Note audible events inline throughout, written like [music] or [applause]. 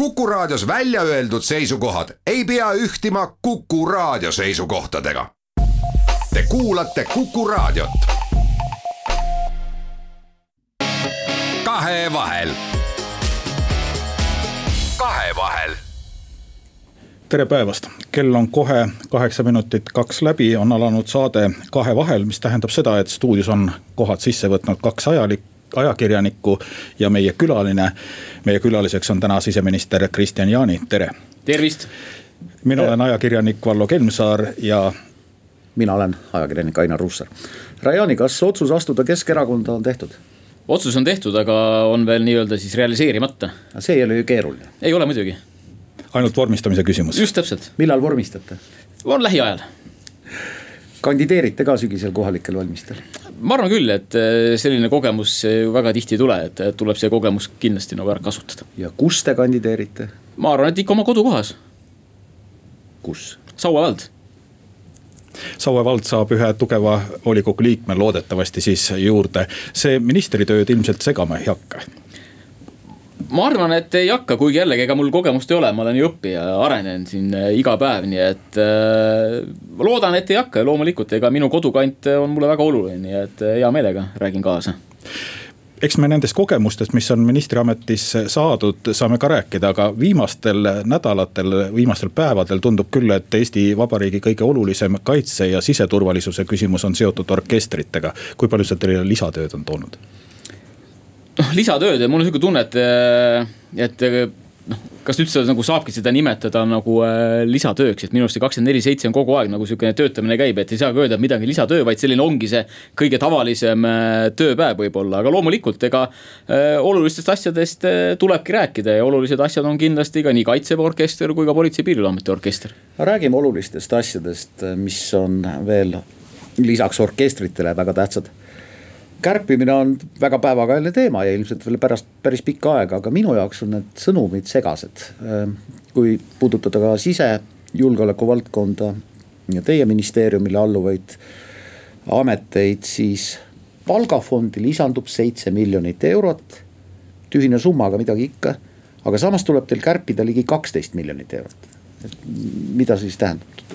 Kuku Raadios välja öeldud seisukohad ei pea ühtima Kuku Raadio seisukohtadega. Te kuulate Kuku Raadiot. kahevahel. kahevahel tere päevast, kell on kohe kaheksa minutit kaks läbi, on alanud saade Kahevahel, mis tähendab seda, et stuudios on kohad sisse võtnud kaks ajalik, ajakirjanikku ja meie külaline. meie külaliseks on täna siseminister Kristian Jaani, tere. tervist. mina olen ajakirjanik Vallo Kelmsaar ja. mina olen ajakirjanik Ainar Ruussaar. härra Jaani, kas otsus astuda Keskerakonda on tehtud? otsus on tehtud, aga on veel nii-öelda siis realiseerimata. see ei ole ju keeruline. ei ole muidugi. ainult vormistamise küsimus. just täpselt. millal vormistate? on lähiajal kandideerite ka sügisel kohalikel valimistel? Ma arvan küll, et äh, selline kogemus väga tihti ei tule, et tuleb see kogemus kindlasti nagu ära kasutada. ja kus te kandideerite? ma arvan, et ikka oma kodukohas. kus? Saue vald. Saue vald saab ühe tugeva volikogu liikme loodetavasti siis juurde, see ministritööd ilmselt segama ei hakka ma arvan, et ei hakka, kuigi jällegi, ega mul kogemust ei ole, ma olen ju õppija ja arenen siin äh, iga päev, nii et äh,. loodan, et ei hakka ja loomulikult, ega minu kodukant on mulle väga oluline, nii et äh, hea meelega räägin kaasa eks me nendest kogemustest, mis on ministriametis saadud, saame ka rääkida, aga viimastel nädalatel, viimastel päevadel tundub küll, et Eesti Vabariigi kõige olulisem kaitse ja siseturvalisuse küsimus on seotud orkestritega. kui palju see teile lisatööd on toonud? Noh lisatööd ja mul on sihuke tunne, et, et noh, kas üldse nagu saabki seda nimetada nagu äh, lisatööks, et minu arust see kakskümmend neli seitse on kogu aeg nagu sihukene töötamine käib, et ei saagi öelda, et midagi lisatöö, vaid selline ongi see kõige tavalisem äh, tööpäev võib-olla, aga loomulikult ega äh, olulistest asjadest äh, tulebki rääkida ja olulised asjad on kindlasti ka nii kaitseväe orkester kui ka Politsei- ja Piirivalveameti orkester. räägime olulistest asjadest, mis on veel lisaks orkestritele väga tähtsad kärpimine on väga päevakajaline teema ja ilmselt veel pärast päris pikka aega, aga minu jaoks on need sõnumid segased. Kui puudutada ka sisejulgeoleku valdkonda ja teie ministeeriumile alluvaid ameteid, siis palgafondi lisandub seitse miljonit eurot. tühine summa, aga midagi ikka, aga samas tuleb teil kärpida ligi kaksteist miljonit eurot. et mida see siis tähendab?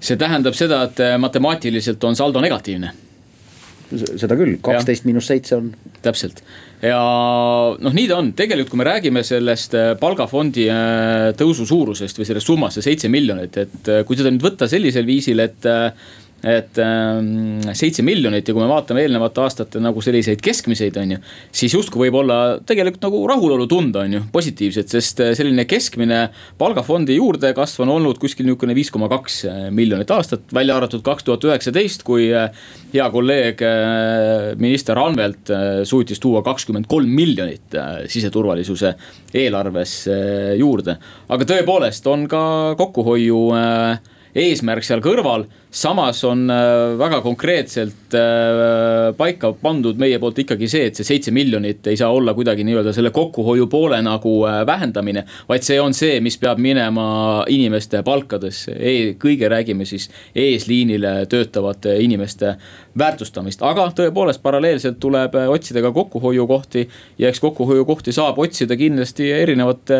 see tähendab seda, et matemaatiliselt on saldo negatiivne seda küll, kaksteist miinus seitse on. täpselt. Ja noh, nii ta on, tegelikult kui me räägime sellest äh, palgafondi äh, tõusu suurusest või sellest summast, see seitse miljonit, et äh, kui seda nüüd võtta sellisel viisil, et et ähm, seitse miljonit ja kui me vaatame eelnevate aastate nagu selliseid keskmiseid, on ju. siis justkui võib olla tegelikult nagu rahulolu tunda, on ju, positiivset, sest äh, selline keskmine palgafondi juurdekasv on olnud kuskil niisugune viis koma kaks äh, miljonit aastat, välja arvatud kaks tuhat üheksateist, kui äh, hea kolleeg minister Anvelt suutis tuua kakskümmend kolm miljonit siseturvalisuse eelarvesse juurde. aga tõepoolest on ka kokkuhoiu eesmärk seal kõrval samas on äh, väga konkreetselt äh, paika pandud meie poolt ikkagi see, et see seitse miljonit ei saa olla kuidagi nii-öelda selle kokkuhoiu poole nagu äh, vähendamine. vaid see on see, mis peab minema inimeste palkadesse e, kõige räägime siis eesliinile töötavate inimeste väärtustamist, aga tõepoolest paralleelselt tuleb otsida ka kokkuhoiukohti. ja eks kokkuhoiukohti saab otsida kindlasti erinevate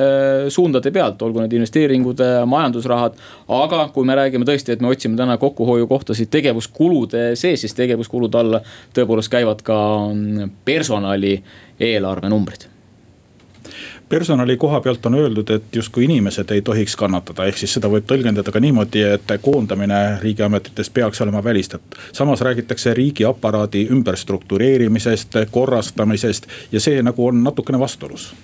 suundade pealt, olgu need investeeringud, majandusrahad. aga kui me räägime tõesti, et me otsime täna kokku kokkuhoiukohtasid tegevuskulude sees, siis tegevuskulude alla tõepoolest käivad ka mm, personali eelarve numbrid personali koha pealt on öeldud, et justkui inimesed ei tohiks kannatada, ehk siis seda võib tõlgendada ka niimoodi, et koondamine riigiametitest peaks olema välistatud. samas räägitakse riigiaparaadi ümberstruktureerimisest, korrastamisest ja see nagu on natukene vastuolus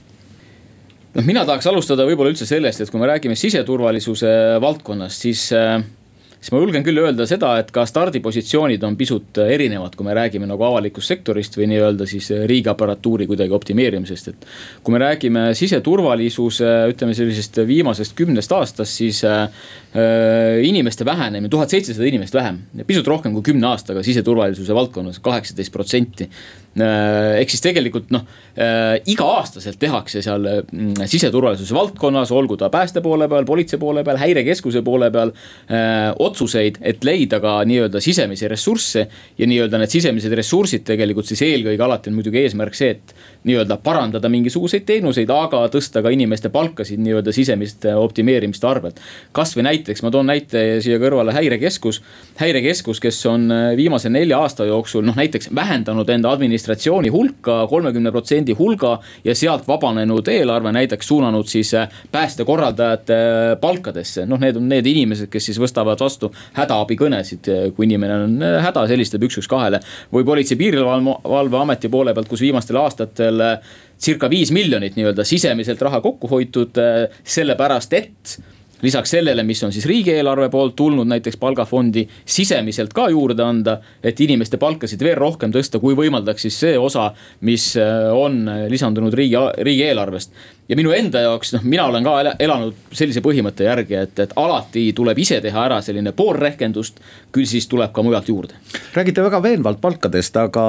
noh, mina tahaks alustada võib-olla üldse sellest, et kui me räägime siseturvalisuse valdkonnast, siis äh, siis ma julgen küll öelda seda, et ka stardipositsioonid on pisut erinevad, kui me räägime nagu avalikust sektorist või nii-öelda siis riigiaparatuuri kuidagi optimeerimisest, et. kui me räägime siseturvalisuse, ütleme sellisest viimasest kümnest aastast, siis äh, inimeste vähenemine, tuhat seitsesada inimest vähem, pisut rohkem kui kümne aastaga siseturvalisuse valdkonnas, kaheksateist protsenti ehk siis tegelikult noh, iga-aastaselt tehakse seal mm, siseturvalisuse valdkonnas, olgu ta pääste poole peal, politsei poole peal, häirekeskuse poole peal. otsuseid, et leida ka nii-öelda sisemisi ressursse ja nii-öelda need sisemised ressursid tegelikult siis eelkõige alati on muidugi eesmärk see, et nii-öelda parandada mingisuguseid teenuseid, aga tõsta ka inimeste palkasid nii-öelda sisemiste optimeerimiste arvelt. kasvõi näiteks, ma toon näite siia kõrvale häirekeskus, häirekeskus, kes on äh, viimase nelja aasta jooksul noh, näiteks vähendanud enda administratsiooni hulka kolmekümne protsendi hulga ja sealt vabanenud eelarve näiteks suunanud siis äh, päästekorraldajate äh, palkadesse. noh, need on need inimesed, kes siis võtavad vastu hädaabikõnesid, kui inimene on hädas, helistab üks, üks kahele. või Politsei- ja Piirivalveameti poole pealt, kus viimastel aastatel circa viis miljonit nii-öelda sisemiselt raha kokku hoitud, äh, sellepärast et lisaks sellele, mis on siis riigieelarve poolt tulnud näiteks palgafondi sisemiselt ka juurde anda, et inimeste palkasid veel rohkem tõsta, kui võimaldaks siis see osa, mis äh, on lisandunud riigi, riigieelarvest. ja minu enda jaoks, noh, mina olen ka elanud sellise põhimõtte järgi, et, et alati tuleb ise teha ära selline pool rehkendust, küll siis tuleb ka mujalt juurde. räägite väga veenvalt palkadest, aga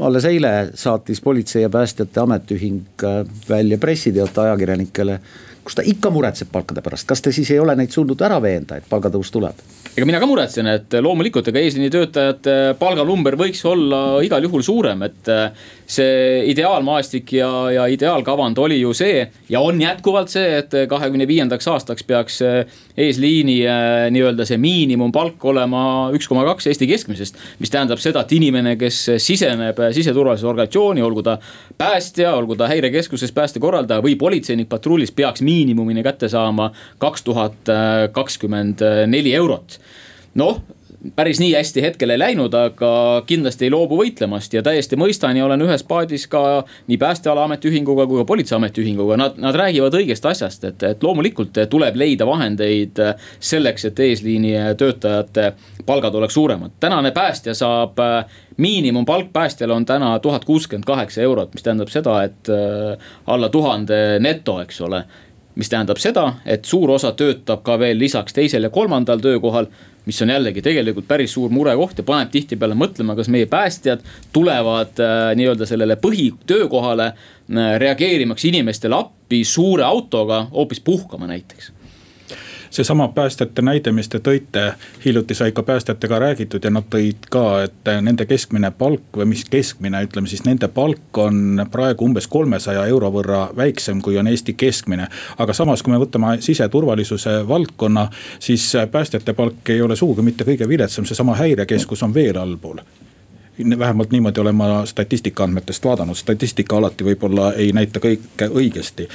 alles eile saatis Politsei- ja Päästjate Ametiühing äh, välja pressiteate ajakirjanikele, kus ta ikka muretseb palkade pärast, kas te siis ei ole neid suutnud ära veenda, et palgatõus tuleb? ega mina ka muretsen, et loomulikult, ega eesliinitöötajate palganumber võiks olla igal juhul suurem, et äh, see ideaalmaastik ja, ja ideaalkavand oli ju see ja on jätkuvalt see, et kahekümne viiendaks aastaks peaks äh, eesliini äh, nii-öelda see miinimumpalk olema üks koma kaks Eesti keskmisest. mis tähendab seda, et inimene, kes siseneb siseturvalisuse organisatsiooni, olgu ta päästja, olgu ta häirekeskuses päästekorraldaja või politseinik patrullis, peaks miinimumini kätte saama kaks tuhat kakskümmend neli eurot noh, päris nii hästi hetkel ei läinud, aga kindlasti ei loobu võitlemast ja täiesti mõistan ja olen ühes paadis ka nii Päästeala Ametiühinguga kui ka Politsei Ametiühinguga. Nad, nad räägivad õigest asjast, et, et loomulikult tuleb leida vahendeid selleks, et eesliini töötajate palgad oleks suuremad. tänane päästja saab miinimumpalk päästjal on täna tuhat kuuskümmend kaheksa eurot, mis tähendab seda, et alla tuhande neto, eks ole mis tähendab seda, et suur osa töötab ka veel lisaks teisel ja kolmandal töökohal mis on jällegi tegelikult päris suur murekoht ja paneb tihtipeale mõtlema, kas meie päästjad tulevad äh, nii-öelda sellele põhitöökohale äh, reageerimaks inimestele appi suure autoga hoopis puhkama näiteks seesama päästjate näide, mis te tõite, hiljuti sai ka päästjatega räägitud ja nad tõid ka, et nende keskmine palk või mis keskmine, ütleme siis nende palk on praegu umbes kolmesaja euro võrra väiksem, kui on Eesti keskmine. aga samas, kui me võtame siseturvalisuse valdkonna, siis päästjate palk ei ole sugugi mitte kõige viletsam, seesama häirekeskus on veel allpool vähemalt niimoodi olen ma statistika andmetest vaadanud, statistika alati võib-olla ei näita kõike õigesti.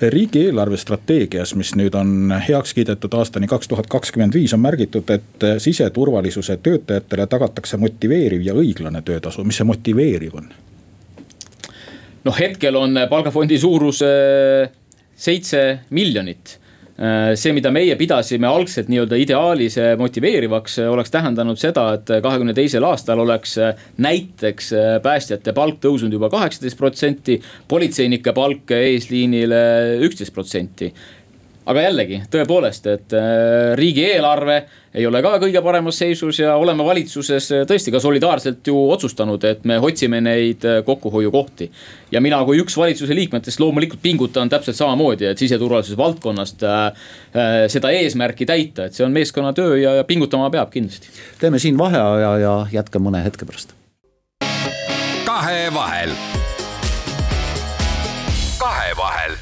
riigieelarve strateegias, mis nüüd on heaks kiidetud aastani kaks tuhat kakskümmend viis, on märgitud, et siseturvalisuse töötajatele tagatakse motiveeriv ja õiglane töötasu, mis see motiveeriv on? noh, hetkel on palgafondi suurus äh, seitse miljonit see, mida meie pidasime algselt nii-öelda ideaalis motiveerivaks, äh, oleks tähendanud seda, et kahekümne teisel aastal oleks äh, näiteks päästjate palk tõusnud juba kaheksateist protsenti, politseinike palk eesliinile üksteist protsenti aga jällegi tõepoolest, et äh, riigieelarve ei ole ka kõige paremas seisus ja oleme valitsuses äh, tõesti ka solidaarselt ju otsustanud, et me otsime neid äh, kokkuhoiukohti. ja mina kui üks valitsuse liikmetest loomulikult pingutan täpselt samamoodi, et siseturvalisuse valdkonnast seda eesmärki täita, et see on meeskonnatöö ja, ja pingutama peab kindlasti. teeme siin vaheaja ja jätkame mõne hetke pärast. kahevahel. kahevahel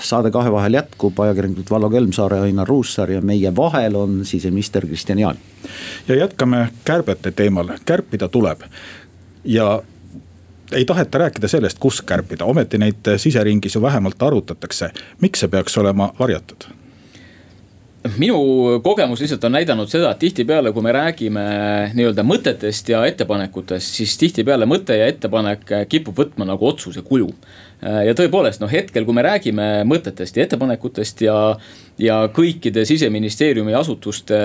saade Kahe vahel jätkub, ajakirjanikud Vallo Kelmsaar ja Ainar Ruussaar ja meie vahel on siseminister Kristian Jaani. ja jätkame kärbete teemal, kärpida tuleb ja ei taheta rääkida sellest, kus kärpida, ometi neid siseringis ju vähemalt arutatakse. miks see peaks olema varjatud? minu kogemus lihtsalt on näidanud seda, et tihtipeale, kui me räägime nii-öelda mõtetest ja ettepanekutest, siis tihtipeale mõte ja ettepanek kipub võtma nagu otsuse kuju. Ja tõepoolest, noh hetkel, kui me räägime mõtetest ja ettepanekutest ja, ja kõikide siseministeeriumi asutuste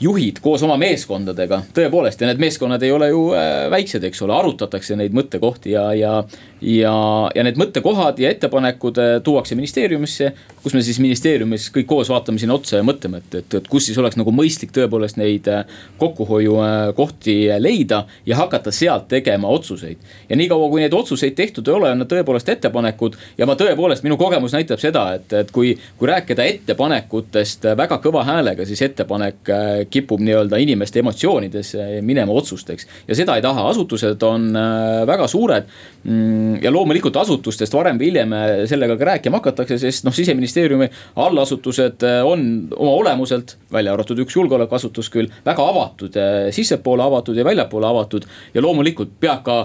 juhid koos oma meeskondadega, tõepoolest, ja need meeskonnad ei ole ju äh, väiksed, eks ole, arutatakse neid mõttekohti ja, ja. ja, ja need mõttekohad ja ettepanekud äh, tuuakse ministeeriumisse, kus me siis ministeeriumis kõik koos vaatame sinna otsa ja mõtleme, et, et, et kus siis oleks nagu mõistlik tõepoolest neid äh, kokkuhoiukohti leida ja hakata sealt tegema otsuseid. ja niikaua, kui neid otsuseid tehtud ei ole, on nad tõepoolest ettepanekud ja ma tõepoolest, minu kogemus näitab seda, et, et kui, kui rääkida ettepanekutest väga kõva häälega, siis ettepanek kipub nii-öelda inimeste emotsioonidesse minema otsusteks. ja seda ei taha, asutused on äh, väga suured. Mm, ja loomulikult asutustest varem või hiljem äh, sellega ka rääkima hakatakse, sest noh, siseministeeriumi allasutused äh, on oma olemuselt, välja arvatud üks julgeolekuasutus küll, väga avatud, sissepoole avatud ja väljapoole avatud. ja loomulikult peab ka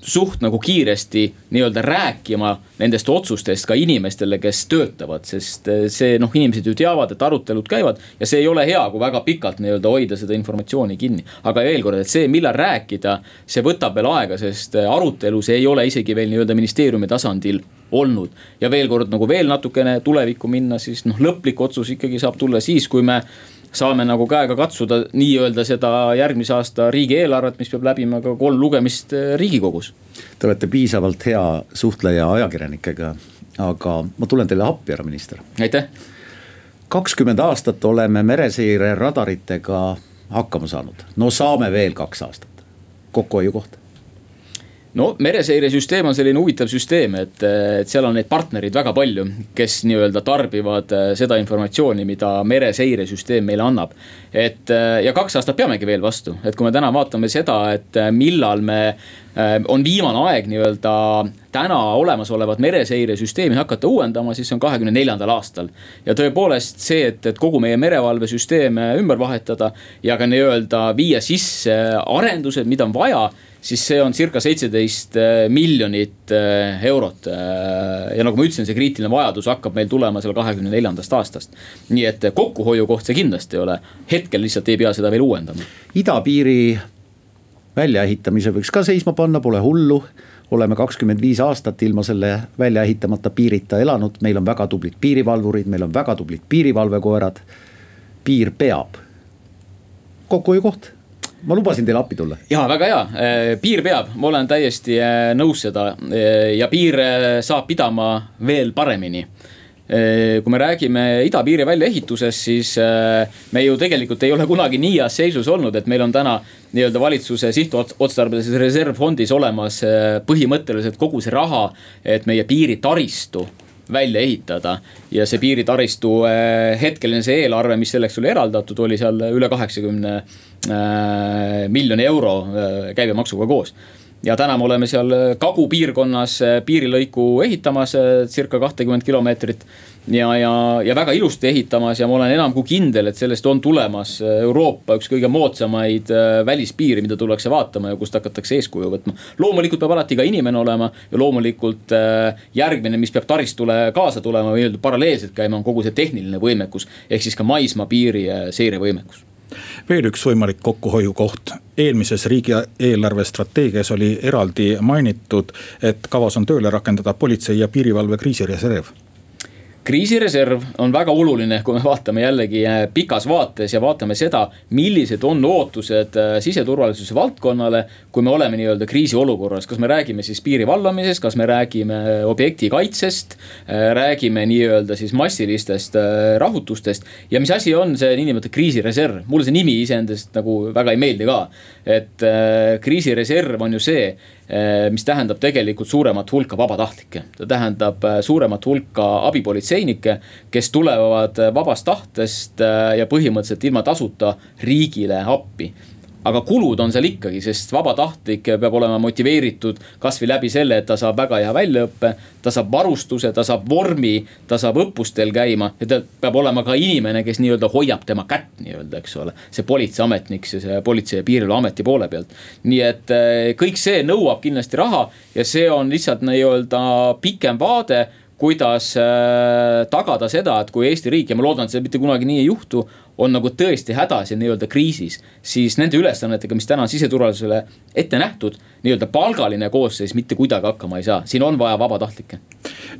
suht nagu kiiresti nii-öelda rääkima nendest otsustest ka inimestele, kes töötavad, sest eh, see noh, inimesed ju teavad, et arutelud käivad ja see ei ole hea, kui väga pikalt nii-öelda hoida seda informatsiooni kinni. aga veel kord, et see, millal rääkida, see võtab veel aega, sest eh, arutelus ei ole isegi veel nii-öelda ministeeriumi tasandil olnud. ja veel kord nagu veel natukene tulevikku minna, siis noh, lõplik otsus ikkagi saab tulla siis, kui me saame nagu käega katsuda nii-öelda seda järgmise aasta riigieelarvet, mis peab läbima ka kolm lugemist eh, riigikogus. Te olete piisavalt hea suhtleja ajakirjanikega, aga ma tulen teile appi, härra minister. aitäh. kakskümmend aastat oleme mereseire radaritega hakkama saanud, no saame veel kaks aastat, kokkuhoiu kohta no mereseiresüsteem on selline huvitav süsteem, et, et seal on neid partnereid väga palju, kes nii-öelda tarbivad äh, seda informatsiooni, mida mereseiresüsteem meile annab. et äh, ja kaks aastat peamegi veel vastu, et kui me täna vaatame seda, et äh, millal me on viimane aeg nii-öelda täna olemasolevat mereseiresüsteemi hakata uuendama, siis see on kahekümne neljandal aastal. ja tõepoolest see, et, et kogu meie merevalvesüsteem ümber vahetada ja ka nii-öelda viia sisse arendused, mida on vaja siis see on circa seitseteist äh, miljonit äh, eurot. Äh, ja nagu ma ütlesin, see kriitiline vajadus hakkab meil tulema seal kahekümne neljandast aastast. nii et kokkuhoiukoht see kindlasti ei ole, hetkel lihtsalt ei pea seda veel uuendama. idapiiri väljaehitamise võiks ka seisma panna, pole hullu oleme kakskümmend viis aastat ilma selle välja ehitamata piirita elanud, meil on väga tublid piirivalvurid, meil on väga tublid piirivalvekoerad. piir peab, kokkuhoiukoht ma lubasin teile appi tulla. ja väga hea, äh, piir peab, ma olen täiesti äh, nõus seda. Äh, ja piir saab pidama veel paremini. Kui me räägime idapiiri väljaehitusest, siis me ju tegelikult ei ole kunagi nii heas seisus olnud, et meil on täna nii-öelda valitsuse sihtotstarbelises reservfondis olemas põhimõtteliselt kogu see raha, et meie piiritaristu välja ehitada. ja see piiritaristu äh, hetkeline see eelarve, mis selleks oli eraldatud, oli seal üle kaheksakümne äh, miljoni euro äh, käibemaksuga koos ja täna me oleme seal kagupiirkonnas piirilõiku ehitamas circa kahtekümmet kilomeetrit ja, ja, ja väga ilusti ehitamas ja ma olen enam kui kindel, et sellest on tulemas Euroopa üks kõige moodsamaid äh, välispiiri, mida tullakse vaatama ja kust hakatakse eeskuju võtma. loomulikult peab alati ka inimene olema ja loomulikult äh, järgmine, mis peab taristule kaasa tulema või nii-öelda paralleelselt käima, on kogu see tehniline võimekus. ehk siis ka maismaapiiri äh, seirevõimekus veel üks võimalik kokkuhoiukoht, eelmises riigi eelarvestrateegias oli eraldi mainitud, et kavas on tööle rakendada politsei ja piirivalve kriisireserv kriisireserv on väga oluline, kui me vaatame jällegi äh, pikas vaates ja vaatame seda, millised on ootused äh, siseturvalisuse valdkonnale. kui me oleme nii-öelda kriisiolukorras, kas me räägime siis piiri valvamisest, kas me räägime äh, objekti kaitsest, räägime nii-öelda siis massilistest rahutustest. ja mis asi on see niinimetatud kriisireserv, mulle see nimi iseenesest nagu väga ei meeldi ka. et kriisireserv on ju see mis tähendab tegelikult suuremat hulka vabatahtlikke. ta tähendab eh, suuremat hulka abipolitseinikke, kes tulevad eh, vabast tahtest ja põhimõtteliselt ilma tasuta riigile appi aga kulud on seal ikkagi, sest vabatahtlik peab olema motiveeritud kasvõi läbi selle, et ta saab väga hea väljaõppe. ta saab varustuse, ta saab vormi, ta saab õppustel käima ja ta peab olema ka inimene, kes nii-öelda hoiab tema kätt nii-öelda, eks ole. see politseiametnik, see politsei ja piirivalveameti poole pealt. nii et eh, kõik see nõuab kindlasti raha ja see on lihtsalt nii-öelda pikem vaade kuidas tagada seda, et kui Eesti riik ja ma loodan, et see mitte kunagi nii ei juhtu on nagu tõesti hädas ja nii-öelda kriisis, siis nende ülesannetega, mis täna on siseturvalisusele ette nähtud, nii-öelda palgaline koosseis mitte kuidagi hakkama ei saa, siin on vaja vabatahtlikke.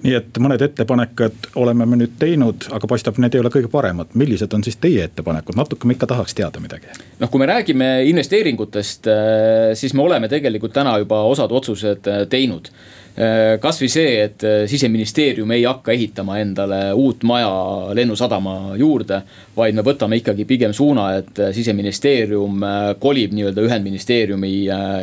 nii et mõned ettepanekud oleme me nüüd teinud, aga paistab, need ei ole kõige paremad, millised on siis teie ettepanekud, natuke me ikka tahaks teada midagi. noh, kui me räägime investeeringutest, siis me oleme tegelikult täna juba osad otsused teinud Äh, kasvõi see, et äh, siseministeerium ei hakka ehitama endale uut maja lennusadama juurde. vaid me võtame ikkagi pigem suuna, et äh, siseministeerium kolib nii-öelda ühendministeeriumi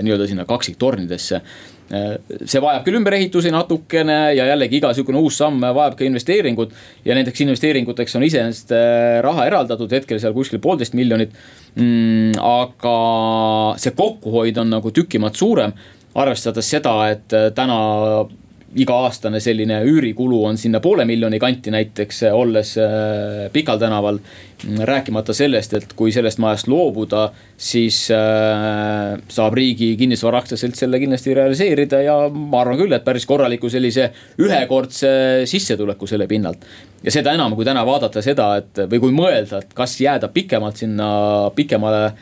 nii-öelda sinna kaksiktornidesse see vajab küll ümberehitusi natukene ja jällegi iga sihukene uus samm vajab ka investeeringut. ja nendeks investeeringuteks on iseenesest raha eraldatud hetkel seal kuskil poolteist miljonit mm,. aga see kokkuhoid on nagu tükimat suurem arvestades seda, et äh, täna iga-aastane selline üürikulu on sinna poole miljoni kanti näiteks, äh, olles äh, Pikal tänaval. rääkimata sellest, et kui sellest majast loobuda, siis saab riigi kinnisvara aktsiaselts selle kindlasti realiseerida ja ma arvan küll, et päris korraliku sellise ühekordse sissetuleku selle pinnalt. ja seda enam, kui täna vaadata seda, et või kui mõelda, et kas jääda pikemalt sinna pikemale,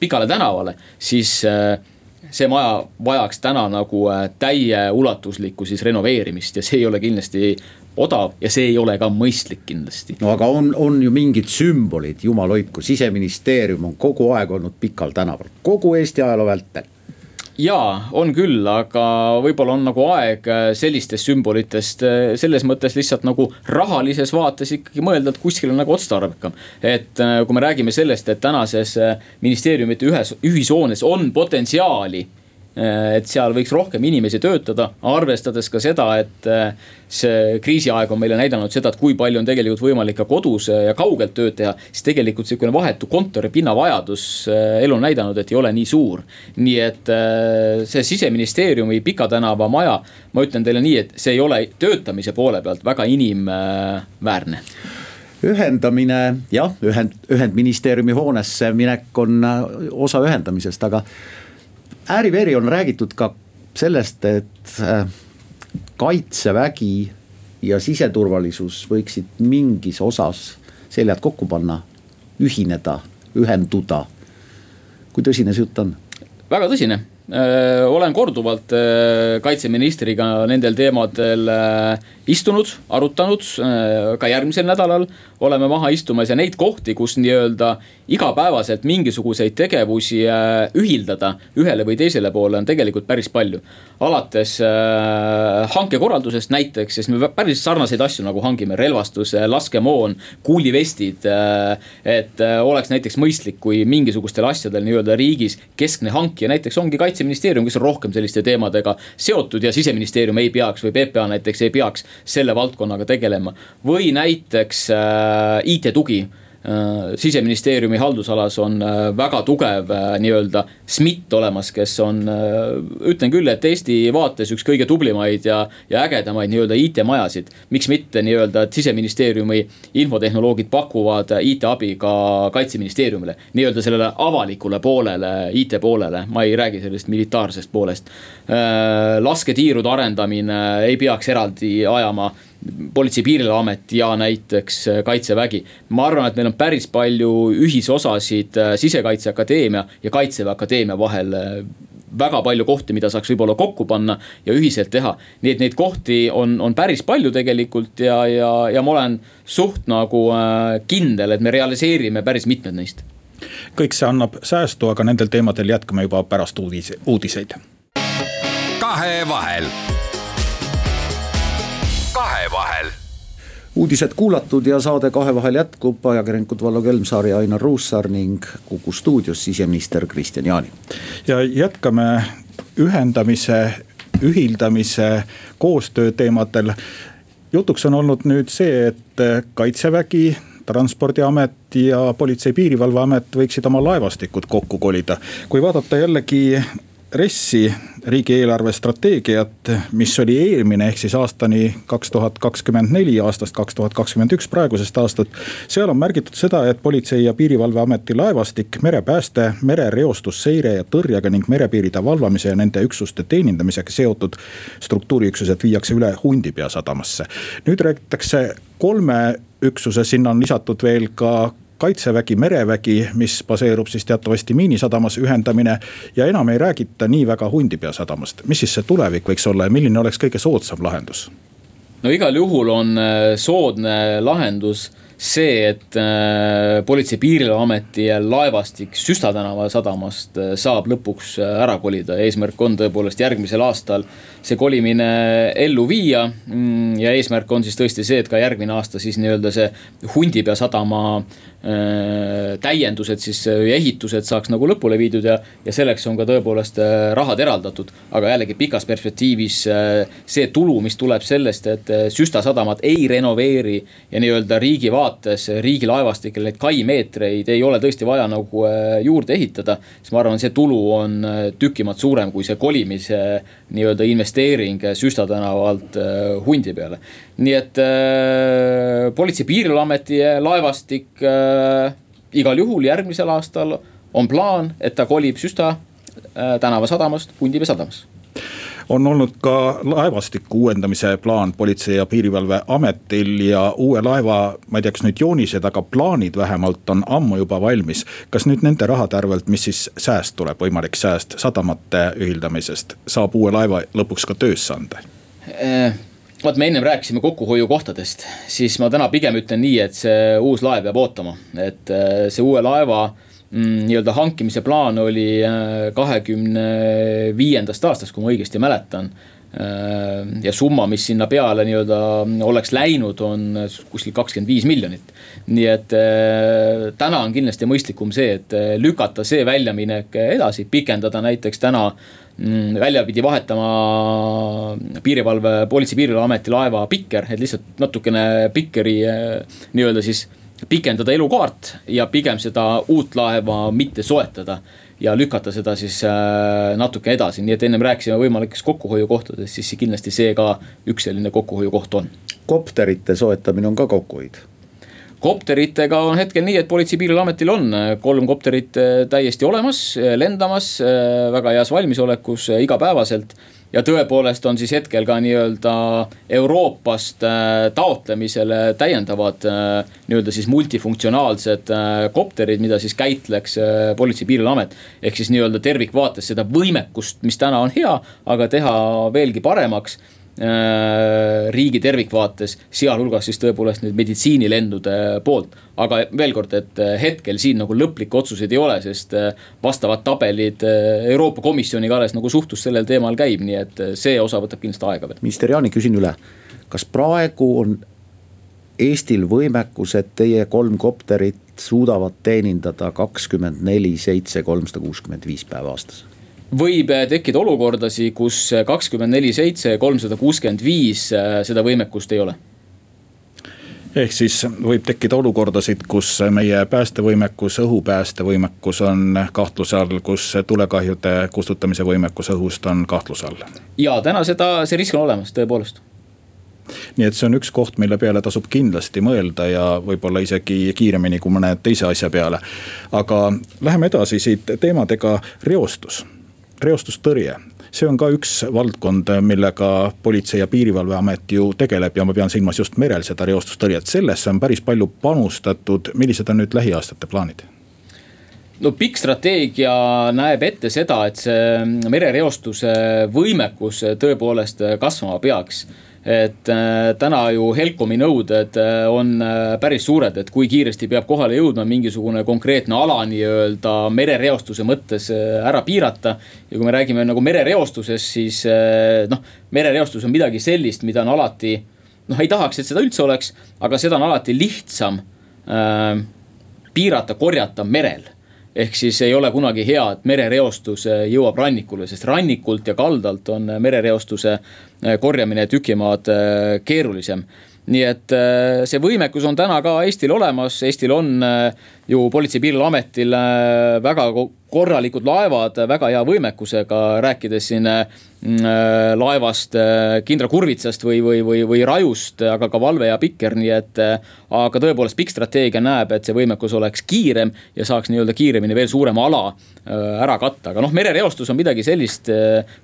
Pikale tänavale, siis see maja vajaks täna nagu äh, täieulatuslikku siis renoveerimist ja see ei ole kindlasti odav ja see ei ole ka mõistlik kindlasti. no aga on, on ju mingid sümbolid, jumal hoidku, siseministeerium on kogu aeg olnud Pikal tänaval, kogu Eesti ajaloo vältel jaa, on küll, aga võib-olla on nagu aeg äh, sellistest sümbolitest äh, selles mõttes lihtsalt nagu rahalises vaates ikkagi mõelda, et kuskil on nagu otstarbekam. et äh, kui me räägime sellest, et tänases ministeeriumite ühes, ühishoones on potentsiaali et seal võiks rohkem inimesi töötada, arvestades ka seda, et äh, see kriisiaeg on meile näidanud seda, et kui palju on tegelikult võimalik ka kodus äh, ja kaugelt tööd teha. siis tegelikult sihukene vahetu kontoripinna vajadus, elu on näidanud, et ei ole nii suur. nii et see siseministeeriumi Pika tänava maja, ma ütlen teile nii, et see ei ole töötamise poole pealt väga inimväärne ühendamine jah, ühend, ühendministeeriumi hoonesse minek on osa ühendamisest, aga ääri-veeri on räägitud ka sellest, et äh, kaitsevägi ja siseturvalisus võiksid mingis osas seljad kokku panna, ühineda, ühenduda. kui tõsine see jutt on? väga tõsine äh, olen korduvalt äh, kaitseministriga nendel teemadel istunud, arutanud, ka järgmisel nädalal oleme maha istumas ja neid kohti, kus nii-öelda igapäevaselt mingisuguseid tegevusi äh, ühildada ühele või teisele poole on tegelikult päris palju. alates äh, hankekorraldusest näiteks, sest me päris sarnaseid asju nagu hangime, relvastus, laskemoon, kuulivestid äh,. et äh, oleks näiteks mõistlik, kui mingisugustel asjadel nii-öelda riigis keskne hankija näiteks ongi kaitseministeerium, kes on rohkem selliste teemadega seotud ja siseministeerium ei peaks või PPA näiteks ei peaks selle valdkonnaga tegelema. või näiteks äh, IT-tugi siseministeeriumi haldusalas on äh, väga tugev nii-öelda SMIT olemas, kes on, ütlen küll, et Eesti vaates üks kõige tublimaid ja, ja ägedamaid nii-öelda IT-majasid. miks mitte nii-öelda, et siseministeeriumi infotehnoloogid pakuvad IT-abi ka kaitseministeeriumile, nii-öelda sellele avalikule poolele, IT-poolele, ma ei räägi sellest militaarsest poolest. lasketiirude arendamine ei peaks eraldi ajama politsei, piirivalveamet ja näiteks äh, kaitsevägi. ma arvan, et meil on päris palju ühisosasid äh, Sisekaitseakadeemia ja Kaitseväe Akadeemia vahel äh, väga palju kohti, mida saaks võib-olla kokku panna ja ühiselt teha. nii et neid kohti on, on päris palju tegelikult ja, ja, ja ma olen suht nagu kindel, et me realiseerime päris mitmed neist. kõik see annab säästu, aga nendel teemadel jätkame juba pärast uudis, uudiseid. kahevahel kahevahel uudised kuulatud ja saade Kahevahel jätkub, ajakirjanikud Vallo Kelmsaar ja Ainar Ruussaar ning Kuku stuudios siseminister Kristian Jaani. ja jätkame ühendamise, ühildamise, koostöö teemadel. jutuks on olnud nüüd see, et kaitsevägi transpordiamet ja Politsei- ja Piirivalveamet võiksid oma laevastikud kokku kolida. kui vaadata jällegi RES-i, riigi eelarvestrateegiat, mis oli eelmine, ehk siis aastani kaks tuhat kakskümmend neli, aastast kaks tuhat kakskümmend üks, praegusest aastast. seal on märgitud seda, et Politsei- ja Piirivalveameti laevastik, merepääste, merereostusseire ja tõrjega ning merepiiride valvamise ja nende üksuste teenindamisega seotud struktuuriüksused viiakse üle Hundipea sadamasse. nüüd räägitakse kolme üksuse, sinna on lisatud veel ka kaitsevägi, merevägi, mis baseerub siis teatavasti Miinisadamas, ühendamine. ja enam ei räägita nii väga Hundipea sadamast, mis siis see tulevik võiks olla ja milline oleks kõige soodsam lahendus? no igal juhul on äh, soodne lahendus see, et äh, Politsei- Piirivalveameti laevastik Süsta tänava sadamast äh, saab lõpuks ära kolida. eesmärk on tõepoolest järgmisel aastal see kolimine ellu viia. Mm, ja eesmärk on siis tõesti see, et ka järgmine aasta siis nii-öelda see Hundipea sadama Äh, täiendused siis äh, või ehitused saaks nagu lõpule viidud ja, ja selleks on ka tõepoolest äh, rahad eraldatud. aga jällegi pikas perspektiivis see tulu, mis tuleb sellest, et Süsta sadamat ei renoveeri ja nii-öelda riigi vaates, riigilaevastikele neid kaimeetreid ei ole tõesti vaja nagu juurde ehitada. siis ma arvan, see tulu on tükimaad suurem kui see kolimise nii-öelda investeering Süsta tänavalt Hundi peale. Nii et äh, Politsei- ja Piirivalveameti laevastik äh, igal juhul järgmisel aastal on plaan, et ta kolib Süsta äh, tänava sadamast Hundipea sadamasse on olnud ka laevastiku uuendamise plaan Politsei- ja Piirivalveametil ja uue laeva, ma ei tea, kas nüüd joonised, aga plaanid vähemalt on ammu juba valmis. kas nüüd nende rahade arvelt, mis siis sääst tuleb, võimalik sääst sadamate ühildamisest, saab uue laeva lõpuks ka töösse anda? Äh, vot me ennem rääkisime kokkuhoiukohtadest, siis ma täna pigem ütlen nii, et see uus laev peab ootama, et äh, see uue laeva nii-öelda hankimise plaan oli äh, kahekümne viiendast aastast, kui ma õigesti mäletan. Äh, ja summa, mis sinna peale nii-öelda oleks läinud, on kuskil kakskümmend viis miljonit. nii et täna on kindlasti mõistlikum see, et lükata see väljaminek edasi, pikendada näiteks täna Mm, välja pidi vahetama piirivalve, Politsei- ja Piirivalveameti laeva Pikker, et lihtsalt natukene Pikkeri nii-öelda siis pikendada elukaart ja pigem seda uut laeva mitte soetada ja lükata seda siis eh, natuke edasi, nii et ennem rääkisime võimalikest kokkuhoiukohtadest, siis kindlasti see ka üks selline kokkuhoiukoht on. kopterite soetamine on ka kokkuhoid? Kopteritega on hetkel nii, et Politsei- ja Piirivalveametil on äh, kolm kopterit äh, täiesti olemas, äh, lendamas, väga heas valmisolekus igapäevaselt ja tõepoolest on siis hetkel ka nii-öelda Euroopast taotlemisele täiendavad nii-öelda siis multifunktsionaalsed kopterid, mida siis käitleks Politsei- ja Piirivalveamet. ehk siis nii-öelda tervikvaates seda võimekust, mis täna on hea, aga teha veelgi paremaks Äh, riigi tervikvaates, sealhulgas siis tõepoolest nüüd meditsiinilendude poolt. aga veel kord, et äh, hetkel siin nagu lõplikke otsuseid ei ole, sest äh, vastavad tabelid Euroopa Komisjoniga alles nagu suhtlus sellel teemal käib, nii et see osa võtab kindlasti aega veel. minister Jaani, küsin üle, kas praegu on Eestil võimekus, et teie kolm kopterit suudavad teenindada kakskümmend neli, seitse, kolmsada kuuskümmend viis päeva aastas? Võib äh, tekkida olukordasid, kus äh, kakskümmend neli, seitse, kolmsada kuuskümmend viis äh, seda võimekust ei ole ehk siis võib tekkida olukordasid, kus meie päästevõimekus, õhupäästevõimekus on kahtluse all, kus tulekahjude kustutamise võimekus õhust on kahtluse all. ja täna seda, see risk on olemas, tõepoolest nii et see on üks koht, mille peale tasub kindlasti mõelda ja võib-olla isegi kiiremini kui mõne teise asja peale. aga läheme edasi siit teemadega reostus reostustõrje. See on ka üks valdkond, millega Politsei- ja Piirivalveamet ju tegeleb ja ma pean silmas just merel seda reostustõrjet, sellesse on päris palju panustatud, millised on nüüd lähiaastate plaanid? no pikk strateegia näeb ette seda, et see merereostuse võimekus tõepoolest kasvama peaks et äh, täna ju Helcomi nõuded äh, on äh, päris suured, et kui kiiresti peab kohale jõudma mingisugune konkreetne ala nii-öelda merereostuse mõttes ära piirata. ja kui me räägime nagu merereostusest, siis noh, merereostus on midagi sellist, mida on alati, noh, ei tahaks, et seda üldse oleks, aga seda on alati lihtsam äh, piirata, korjata merel ehk siis ei ole kunagi hea, et merereostus äh, jõuab rannikule, sest rannikult ja kaldalt on äh, merereostuse äh, korjamine tüki maad keerulisem. Nii et see võimekus on täna ka Eestil olemas, Eestil on äh, ju Politsei- ja Piirivalveametil äh, väga korralikud laevad, väga hea võimekusega, rääkides siin mm, laevast kindral Kurvitsast või, või, või, või Rajust, aga ka Valve ja Pikker, nii et. aga tõepoolest pikk strateegia näeb, et see võimekus oleks kiirem ja saaks nii-öelda kiiremini veel suurema ala ära katta, aga noh, merereostus on midagi sellist.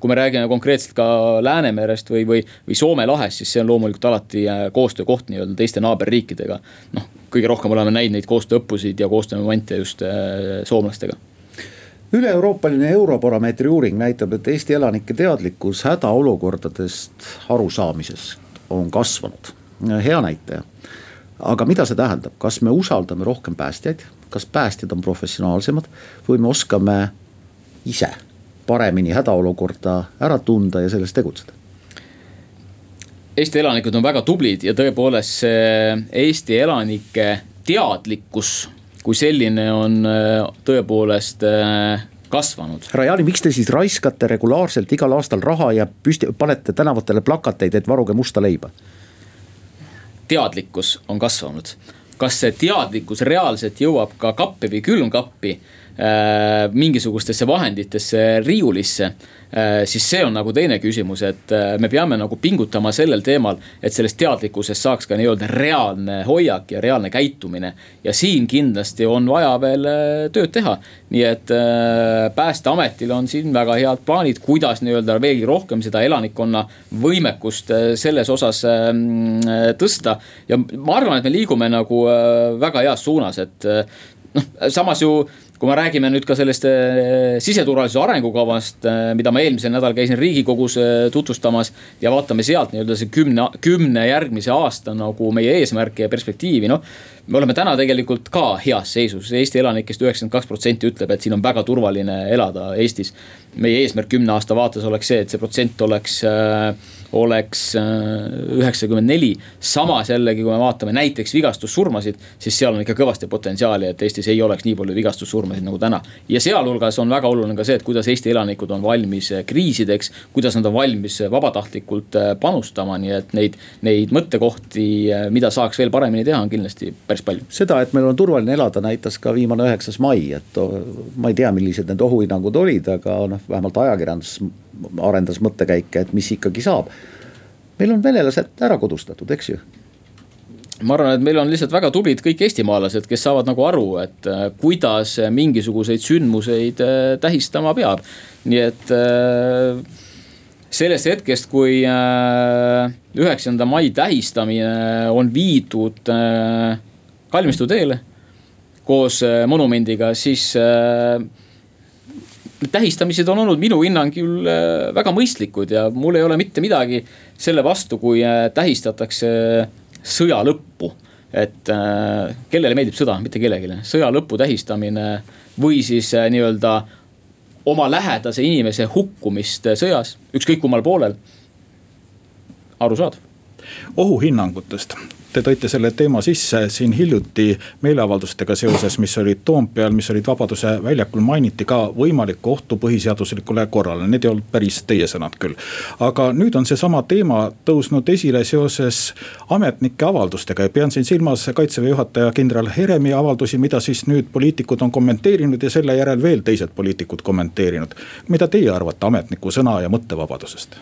kui me räägime konkreetselt ka Läänemerest või, või, või Soome lahest, siis see on loomulikult alati koostöökoht nii-öelda teiste naaberriikidega. noh, kõige rohkem oleme näinud neid koostööõppusid ja koostöömomente just äh, soomlastega. Üle-euroopaline Europarameetri uuring näitab, et Eesti elanike teadlikkus hädaolukordadest arusaamisest on kasvanud, hea näitaja. aga mida see tähendab, kas me usaldame rohkem päästjaid, kas päästjad on professionaalsemad? Või me oskame ise paremini hädaolukorda ära tunda ja selles tegutseda? Eesti elanikud on väga tublid ja tõepoolest see Eesti elanike teadlikkus kui selline on äh, tõepoolest äh, kasvanud. härra Jaani, miks te siis raiskate regulaarselt igal aastal raha ja püsti, panete tänavatele plakateid, et varuge musta leiba? teadlikkus on kasvanud, kas see teadlikkus reaalselt jõuab ka kappi või külmkappi mingisugustesse vahenditesse, riiulisse Äh, siis see on nagu teine küsimus, et äh, me peame nagu pingutama sellel teemal, et sellest teadlikkusest saaks ka nii-öelda reaalne hoiak ja reaalne käitumine. ja siin kindlasti on vaja veel äh, tööd teha. nii et päästeametil on siin väga head plaanid, kuidas nii-öelda veelgi rohkem seda elanikkonna võimekust selles osas ähm, tõsta. ja ma arvan, et me liigume nagu väga heas suunas, et noh, samas ju kui me räägime nüüd ka sellest äh, siseturvalisuse arengukavast, äh, mida ma eelmisel nädalal käisin riigikogus äh, tutvustamas. ja vaatame sealt nii-öelda see kümne, kümne järgmise aasta nagu meie eesmärke ja perspektiivi, noh. me oleme täna tegelikult ka heas seisus, Eesti elanikest üheksakümmend kaks protsenti ütleb, et siin on väga turvaline elada Eestis. meie eesmärk kümne aasta vaates oleks see, et see protsent oleks äh, oleks äh, üheksakümmend neli. samas jällegi, kui me vaatame näiteks vigastussurmasid, siis seal on ikka kõvasti potentsiaali, et Eestis ei oleks nii palju vigastussurmasid nagu täna. ja sealhulgas on väga oluline ka see, et kuidas Eesti elanikud on valmis äh, kriisideks, kuidas nad on valmis äh, vabatahtlikult panustama, nii et neid, neid mõttekohti, mida saaks veel paremini teha, on kindlasti päris palju. seda, et meil on turvaline elada, näitas ka viimane üheksas mai, et ma ei tea, millised need ohuhinnangud olid, aga noh, vähemalt ajakirjandus arendas mõttekäike, et mis ikkagi saab. meil on venelased ära kodustatud, eks ju ma arvan, et meil on lihtsalt väga tublid kõik eestimaalased, kes saavad nagu aru, et äh, kuidas mingisuguseid sündmuseid äh, tähistama peab. nii et äh, sellest hetkest, kui üheksanda mai tähistamine on viidud Kalmistu teele koos monumendiga, siis need tähistamised on olnud minu hinnangul äh, väga mõistlikud ja mul ei ole mitte midagi selle vastu, kui äh, tähistatakse sõja lõppu. et äh, kellele meeldib sõda, mitte kellelegi, sõja lõpu tähistamine või siis nii-öelda oma lähedase inimese hukkumist sõjas, ükskõik kummal poolel. arusaadav ohuhinnangutest Te tõite selle teema sisse siin hiljuti meeleavaldustega seoses, mis olid Toompeal, mis olid Vabaduse väljakul, mainiti ka võimalikku ohtu põhiseaduslikule korrale, need ei olnud päris teie sõnad küll. aga nüüd on seesama teema tõusnud esile seoses ametnike avaldustega ja pean siin silmas kaitseväe juhataja kindral Heremi avaldusi, mida siis nüüd poliitikud on kommenteerinud ja selle järel veel teised poliitikud kommenteerinud. mida teie arvate ametniku sõna ja mõttevabadusest?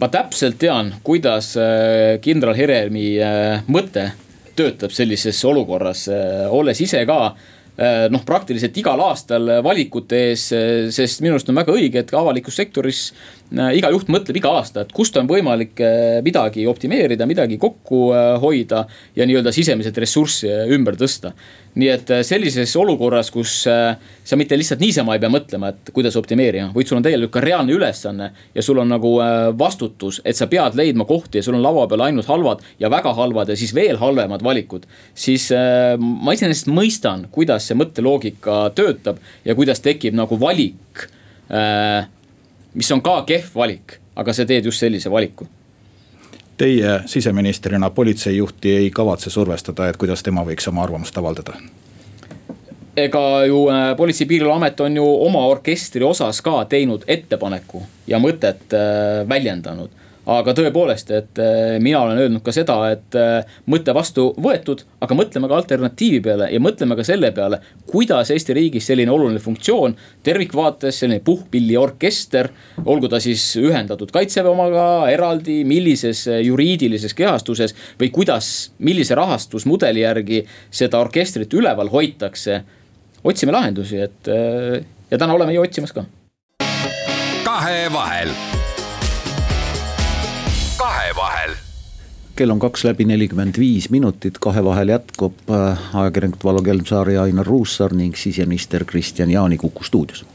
Ma täpselt tean, kuidas äh, kindral Heremi äh, mõte töötab sellises olukorras, äh, olles ise ka noh, praktiliselt igal aastal valikute ees, sest minu arust on väga õige, et ka avalikus sektoris iga juht mõtleb iga aasta, et kust on võimalik midagi optimeerida, midagi kokku hoida ja nii-öelda sisemiselt ressurssi ümber tõsta nii et äh, sellises olukorras, kus äh, sa mitte lihtsalt niisama ei pea mõtlema, et kuidas optimeerida, vaid sul on tegelikult ka reaalne ülesanne. ja sul on nagu äh, vastutus, et sa pead leidma kohti ja sul on laua peal ainult halvad ja väga halvad ja siis veel halvemad valikud. siis ma iseenesest mõistan, kuidas see mõtteloogika töötab ja kuidas tekib nagu valik. mis on ka kehv valik, aga sa teed just sellise valiku teie siseministrina politseijuhti ei kavatse survestada, et kuidas tema võiks oma arvamust avaldada? ega ju äh, Politsei- ja Piirivalveamet on ju oma orkestri osas ka teinud ettepaneku ja mõtet äh, väljendanud aga tõepoolest, et äh, mina olen öelnud ka seda, et äh, mõte vastu võetud, aga mõtleme ka alternatiivi peale ja mõtleme ka selle peale, kuidas Eesti riigis selline oluline funktsioon tervikvaates, selline puhkpilliorkester, olgu ta siis ühendatud kaitseväe omaga eraldi, millises juriidilises kehastuses või kuidas, millise rahastusmudeli järgi seda orkestrit üleval hoitakse. otsime lahendusi, et ja täna oleme ju otsimas ka. kahevahel kell on kaks läbi nelikümmend viis minutit, kahevahel jätkub äh, ajakirjanikud Vallo Kelmsaar ja Ainar Ruussaar ning siseminister Kristian Jaani Kuku stuudios.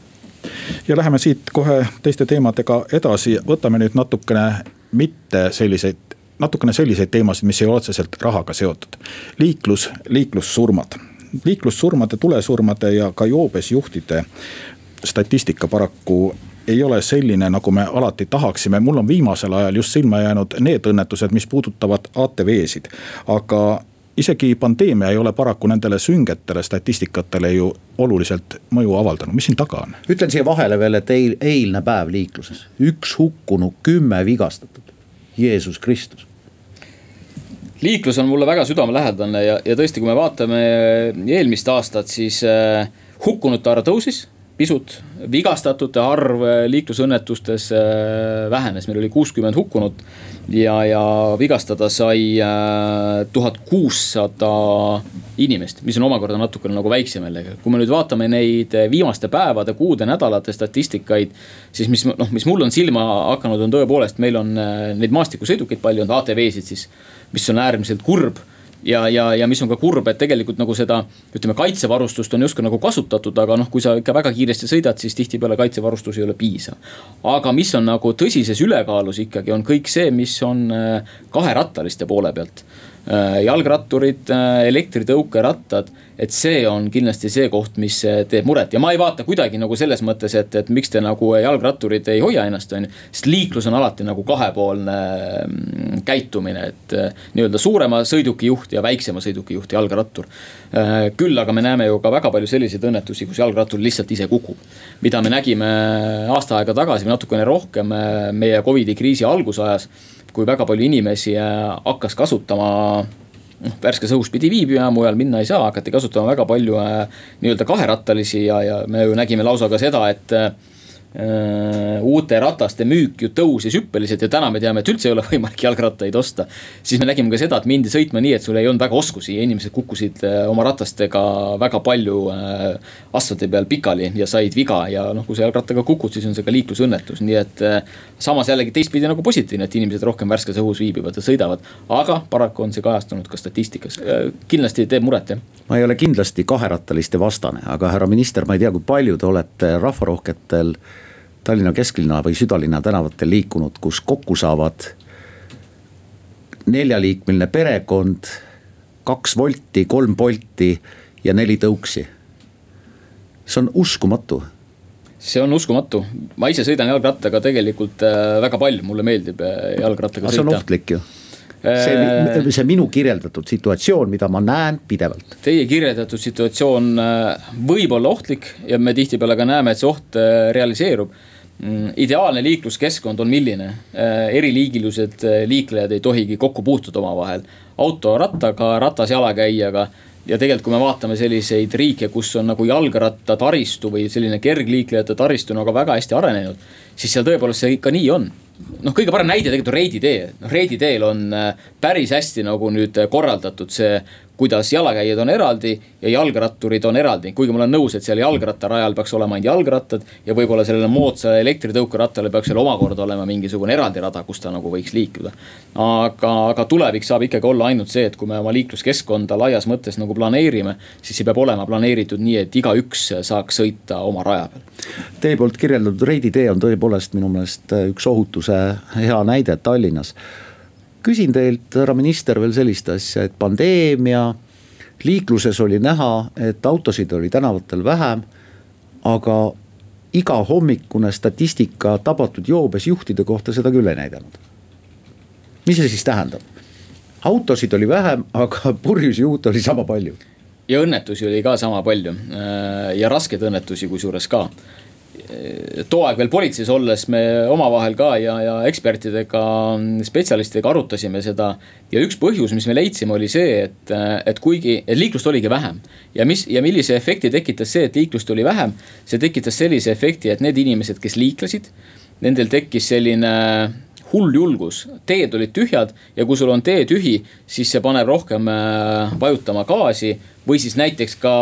ja läheme siit kohe teiste teemadega edasi, võtame nüüd natukene mitte selliseid natukene selliseid teemasid, mis ei ole otseselt rahaga seotud. liiklus, liiklussurmad, liiklussurmade, tulesurmade ja ka joobes juhtide statistika paraku ei ole selline, nagu me alati tahaksime, mul on viimasel ajal just silma jäänud need õnnetused, mis puudutavad ATV-sid. aga isegi pandeemia ei ole paraku nendele süngetele statistikatele ju oluliselt mõju avaldanud, mis siin taga on? ütlen siia vahele veel, et eil, eilne päev liikluses, üks hukkunu, kümme vigastatud, Jeesus Kristus. Liiklus on mulle väga südamelähedane ja, ja tõesti, kui me vaatame eelmist aastat, siis äh, hukkunute arv tõusis pisut, vigastatute arv liiklusõnnetustes äh, vähenes, meil oli kuuskümmend hukkunut. ja, ja vigastada sai äh, tuhat kuussada inimest, mis on omakorda natukene nagu väiksem jällegi. kui me nüüd vaatame neid viimaste päevade, kuude, nädalate statistikaid. siis mis noh, mis mul on silma hakanud, on tõepoolest, meil on äh, neid maastikusõidukeid palju, on ATV-sid siis, mis on äärmiselt kurb ja, ja, ja mis on ka kurb, et tegelikult nagu seda ütleme, kaitsevarustust on justkui nagu kasutatud, aga noh, kui sa ikka väga kiiresti sõidad, siis tihtipeale kaitsevarustus ei ole piisav. aga mis on nagu tõsises ülekaalus ikkagi on kõik see, mis on äh, kaherattaliste poole pealt. Äh, jalgratturid, äh, elektritõukerattad et see on kindlasti see koht, mis eh, teeb muret ja ma ei vaata kuidagi nagu selles mõttes, et, et miks te nagu jalgratturid ei hoia ennast, on ju. sest liiklus on alati nagu kahepoolne mm, käitumine, et nii-öelda suurema sõiduki juht ja väiksema sõiduki juht, jalgrattur. Küll aga me näeme ju ka väga palju selliseid õnnetusi, kus jalgrattur lihtsalt ise kukub. mida me nägime aasta aega tagasi või natukene rohkem meie Covidi kriisi algusajas, kui väga palju inimesi hakkas kasutama noh värskes õhus pidi viibima, mujal minna ei saa, hakati kasutama väga palju äh, nii-öelda kaherattalisi ja, ja me ju nägime lausa ka seda, et äh, Äh, uute rataste müük ju tõusis hüppeliselt ja täna me teame, et üldse ei ole [laughs] võimalik jalgrattaid osta. siis me nägime ka seda, et mindi sõitma nii, et sul ei olnud väga oskusi ja inimesed kukkusid äh, oma ratastega väga palju äh, asfaldi peal pikali ja said viga ja noh, kui sa jalgrattaga kukud, siis on see ka liiklusõnnetus, nii et. samas jällegi teistpidi nagu positiivne, et inimesed rohkem värskes õhus viibivad ja sõidavad, aga paraku on see kajastunud ka statistikas, kindlasti teeb muret jah. ma ei ole kindlasti kaherattaliste vastane, aga härra minister, ma ei tea, kui palju te olete rahvarohketel Tallinna kesklinna või südalinna tänavatel liikunud, kus kokku saavad neljaliikmeline perekond, kaks volti, kolm Bolti ja neli tõuksi. see on uskumatu see on uskumatu, ma ise sõidan jalgrattaga tegelikult äh, väga palju, mulle meeldib äh, jalgrattaga sõita. see on ohtlik ju see, äh, see minu kirjeldatud situatsioon, mida ma näen pidevalt. Teie kirjeldatud situatsioon võib olla ohtlik ja me tihtipeale ka näeme, et see oht realiseerub ideaalne liikluskeskkond on milline? Äh, eriliigilised äh, liiklejad ei tohigi kokku puutuda omavahel. auto rattaga, ratas jalakäijaga. ja tegelikult, kui me vaatame selliseid riike, kus on nagu jalgrattataristu või selline kergliiklejate taristu nagu väga hästi arenenud. siis seal tõepoolest see ikka nii on noh, kõige parem näide tegelikult on Reidi tee, noh Reidi teel on äh, päris hästi nagu nüüd korraldatud see kuidas jalakäijad on eraldi ja jalgratturid on eraldi. kuigi ma olen nõus, et seal jalgrattarajal peaks olema ainult jalgrattad ja võib-olla sellele moodsale elektritõukerattale peaks seal omakorda olema mingisugune eraldi rada, kus ta nagu võiks liikuda. aga, aga tulevik saab ikkagi olla ainult see, et kui me oma liikluskeskkonda laias mõttes nagu planeerime, siis see peab olema planeeritud nii, et igaüks saaks sõita oma raja peal. Teie poolt kirjeldatud Reidi tee on tõepoolest minu meelest üks ohutuse hea näide Tallinnas küsin teilt, härra minister, veel sellist asja, et pandeemia, liikluses oli näha, et autosid oli tänavatel vähem. aga iga hommikune statistika tabatud joobes juhtide kohta seda küll ei näidanud. mis see siis tähendab? autosid oli vähem, aga purjus juute oli sama palju ja õnnetusi oli ka sama palju ja raskeid õnnetusi kusjuures ka too aeg veel politseis olles me omavahel ka ja, ja ekspertidega, spetsialistidega arutasime seda. ja üks põhjus, mis me leidsime, oli see, et, et kuigi, et liiklust oligi vähem. ja mis ja millise efekti tekitas see, et liiklust oli vähem, see tekitas sellise efekti, et need inimesed, kes liiklesid, nendel tekkis selline hull julgus, teed olid tühjad ja kui sul on tee tühi, siis see paneb rohkem äh, vajutama gaasi või siis näiteks ka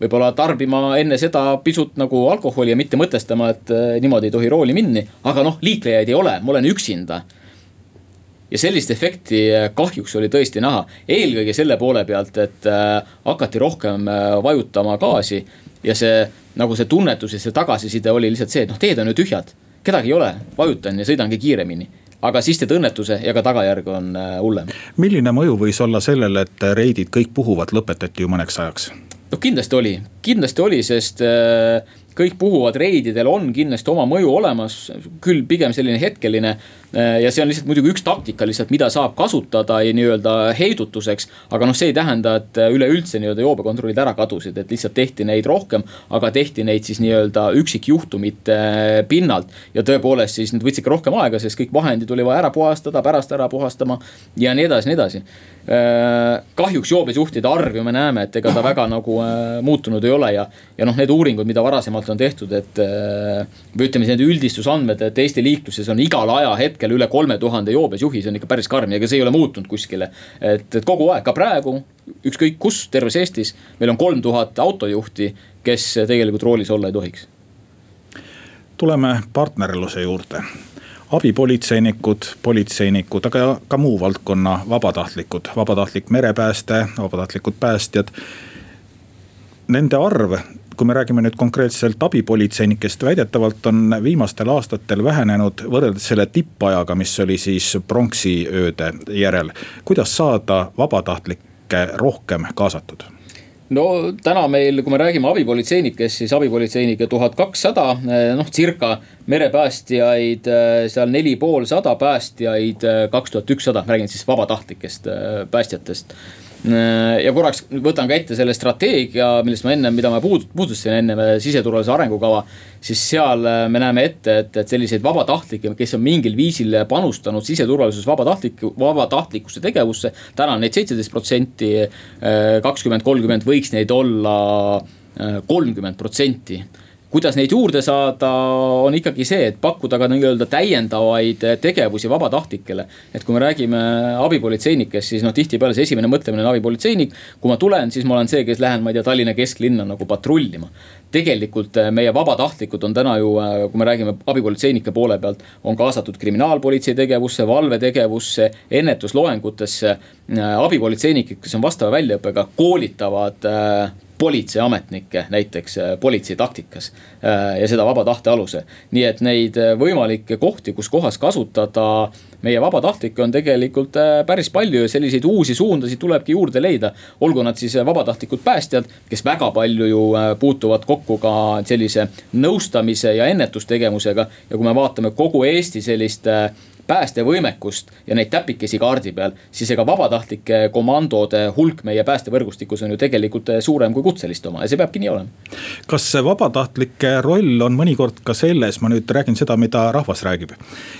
võib-olla tarbima enne seda pisut nagu alkoholi ja mitte mõtestama, et äh, niimoodi ei tohi rooli minna. aga noh, liiklejaid ei ole, ma olen üksinda. ja sellist efekti äh, kahjuks oli tõesti näha, eelkõige selle poole pealt, et äh, hakati rohkem vajutama gaasi. ja see nagu see tunnetus ja see tagasiside oli lihtsalt see, et noh, teed on ju tühjad, kedagi ei ole, vajutan ja sõidangi kiiremini aga siis teed õnnetuse ja ka tagajärg on hullem. milline mõju võis olla sellele, et reidid kõik puhuvad lõpetati ju mõneks ajaks? Noh, kindlasti oli, kindlasti oli, sest äh, kõik puhuvad reididel on kindlasti oma mõju olemas, küll pigem selline hetkeline. Äh, ja see on lihtsalt muidugi üks taktika lihtsalt, mida saab kasutada nii-öelda heidutuseks. aga noh, see ei tähenda, et üleüldse nii-öelda joobekontrollid ära kadusid, et lihtsalt tehti neid rohkem. aga tehti neid siis nii-öelda üksikjuhtumite pinnalt. ja tõepoolest siis need võtsid ka rohkem aega, sest kõik vahendid oli vaja ära puhastada, pärast ära puhastama ja nii edasi, nii edasi Äh, kahjuks joobesjuhtide arv ju me näeme, et ega ta väga nagu äh, muutunud ei ole ja, ja noh, need uuringud, mida varasemalt on tehtud, et. Äh, või ütleme, need üldistusandmed, et Eesti liikluses on igal ajahetkel üle kolme tuhande joobesjuhi, see on ikka päris karm ja ega see ei ole muutunud kuskile. et, et kogu aeg, ka praegu, ükskõik kus terves Eestis, meil on kolm tuhat autojuhti, kes tegelikult roolis olla ei tohiks. tuleme partnerluse juurde abipolitseinikud, politseinikud, aga ka muu valdkonna vabatahtlikud, vabatahtlik merepääste, vabatahtlikud päästjad. Nende arv, kui me räägime nüüd konkreetselt abipolitseinikest, väidetavalt on viimastel aastatel vähenenud võrreldes selle tippajaga, mis oli siis pronksiööde järel. kuidas saada vabatahtlikke rohkem kaasatud? no täna meil, kui me räägime abipolitseinikest, siis abipolitseinikke tuhat kakssada, noh circa merepäästjaid seal neli poolsada, päästjaid kaks tuhat ükssada, ma räägin siis vabatahtlikest päästjatest ja korraks võtan ka ette selle strateegia, millest ma enne, mida ma puudutasin enne, siseturvalisuse arengukava. siis seal äh, me näeme ette, et, et selliseid vabatahtlikke, kes on mingil viisil panustanud siseturvalisuses vabatahtliku, vabatahtlikkusse tegevusse. täna on neid seitseteist protsenti, äh, kakskümmend, kolmkümmend võiks neid olla kolmkümmend protsenti kuidas neid juurde saada, on ikkagi see, et pakkuda ka nii-öelda täiendavaid tegevusi vabatahtlikele. et kui me räägime abipolitseinikest, siis noh, tihtipeale see esimene mõtlemine on abipolitseinik. kui ma tulen, siis ma olen see, kes lähen, ma ei tea, Tallinna kesklinna nagu patrullima. Tegelikult eh, meie vabatahtlikud on täna ju, eh, kui me räägime abipolitseinike poole pealt, on kaasatud kriminaalpolitsei tegevusse, valvetegevusse, ennetusloengutesse. Eh, abipolitseinikud, kes on vastava väljaõppega, koolitavad politseiametnikke näiteks äh, politsei taktikas äh, ja seda vaba tahte alusel. nii et neid äh, võimalikke kohti, kus kohas kasutada meie vabatahtlikke on tegelikult päris palju ja selliseid uusi suundasid tulebki juurde leida. olgu nad siis vabatahtlikud päästjad, kes väga palju ju puutuvad kokku ka sellise nõustamise ja ennetustegevusega. ja kui me vaatame kogu Eesti sellist päästevõimekust ja neid täpikesi kaardi peal, siis ega vabatahtlike komandode hulk meie päästevõrgustikus on ju tegelikult suurem kui kutseliste oma ja see peabki nii olema. kas vabatahtlike roll on mõnikord ka selles, ma nüüd räägin seda, mida rahvas räägib.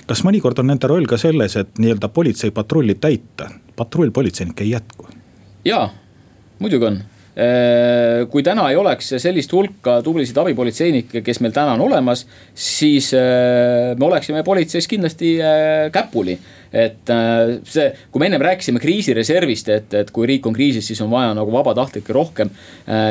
kas mõnikord on nende roll ka selles, et nii-öelda politseipatrulli täita, patrullpolitseinikke ei jätku? jaa, muidugi on kui täna ei oleks sellist hulka tublisid abipolitseinikke, kes meil täna on olemas, siis äh, me oleksime politseis kindlasti äh, käpuli et see, kui me ennem rääkisime kriisireservist, et, et kui riik on kriisis, siis on vaja nagu vabatahtlikke rohkem.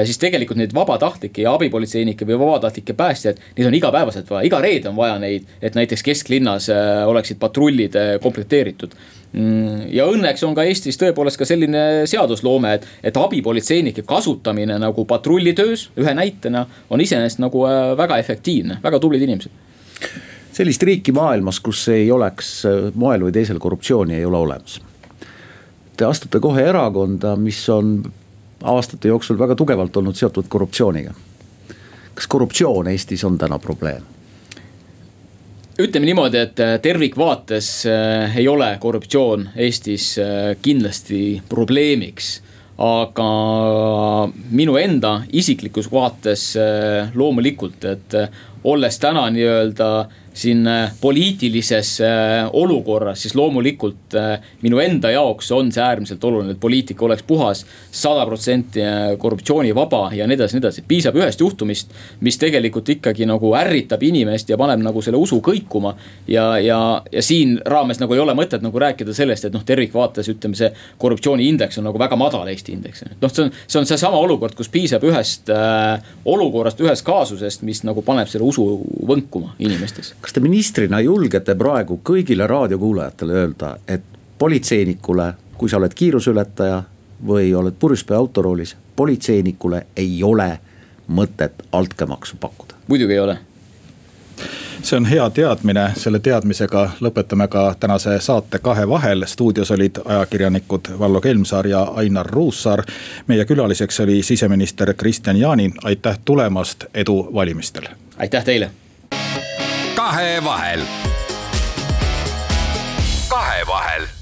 siis tegelikult neid vabatahtlikke ja abipolitseinikke või vabatahtlikke päästjaid, neid on igapäevaselt vaja, iga reede on vaja neid, et näiteks kesklinnas oleksid patrullid komplekteeritud Mm, ja õnneks on ka Eestis tõepoolest ka selline seadusloome, et, et abipolitseinike kasutamine nagu patrullitöös ühe näitena on iseenesest nagu äh, väga efektiivne, väga tublid inimesed. Sellist riiki maailmas, kus ei oleks äh, moel või teisel korruptsiooni, ei ole olemas. Te astute kohe erakonda, mis on aastate jooksul väga tugevalt olnud seotud korruptsiooniga. kas korruptsioon Eestis on täna probleem? ütleme niimoodi, et äh, tervikvaates äh, ei ole korruptsioon Eestis kindlasti probleemiks. aga minu enda isiklikus vaates loomulikult, et olles täna nii-öelda siin äh, poliitilises äh, olukorras, siis loomulikult äh, minu enda jaoks on see äärmiselt oluline, et poliitika oleks puhas, sada protsenti korruptsioonivaba ja nii edasi, nii edasi. piisab ühest juhtumist, mis tegelikult ikkagi nagu ärritab inimest ja paneb nagu selle usu kõikuma. ja, ja, ja siin raames nagu ei ole mõtet nagu rääkida sellest, et noh, tervikvaates ütleme, see korruptsiooniindeks on nagu väga madal Eesti indeks. noh, see on, see on seesama olukord, kus piisab ühest äh, olukorrast, ühest kaasusest, mis nagu paneb selle usu võnkuma inimestes kas te ministrina julgete praegu kõigile raadiokuulajatele öelda, et politseinikule, kui sa oled kiiruseületaja või oled purjuspäe autoroolis, politseinikule ei ole mõtet altkäemaksu pakkuda? muidugi ei ole see on hea teadmine, selle teadmisega lõpetame ka tänase saate kahe vahel. stuudios olid ajakirjanikud Vallo Kelmsaar ja Ainar Ruussaar. meie külaliseks oli siseminister Kristian Jaani, aitäh tulemast, edu valimistel. aitäh teile kahevahel. kahevahel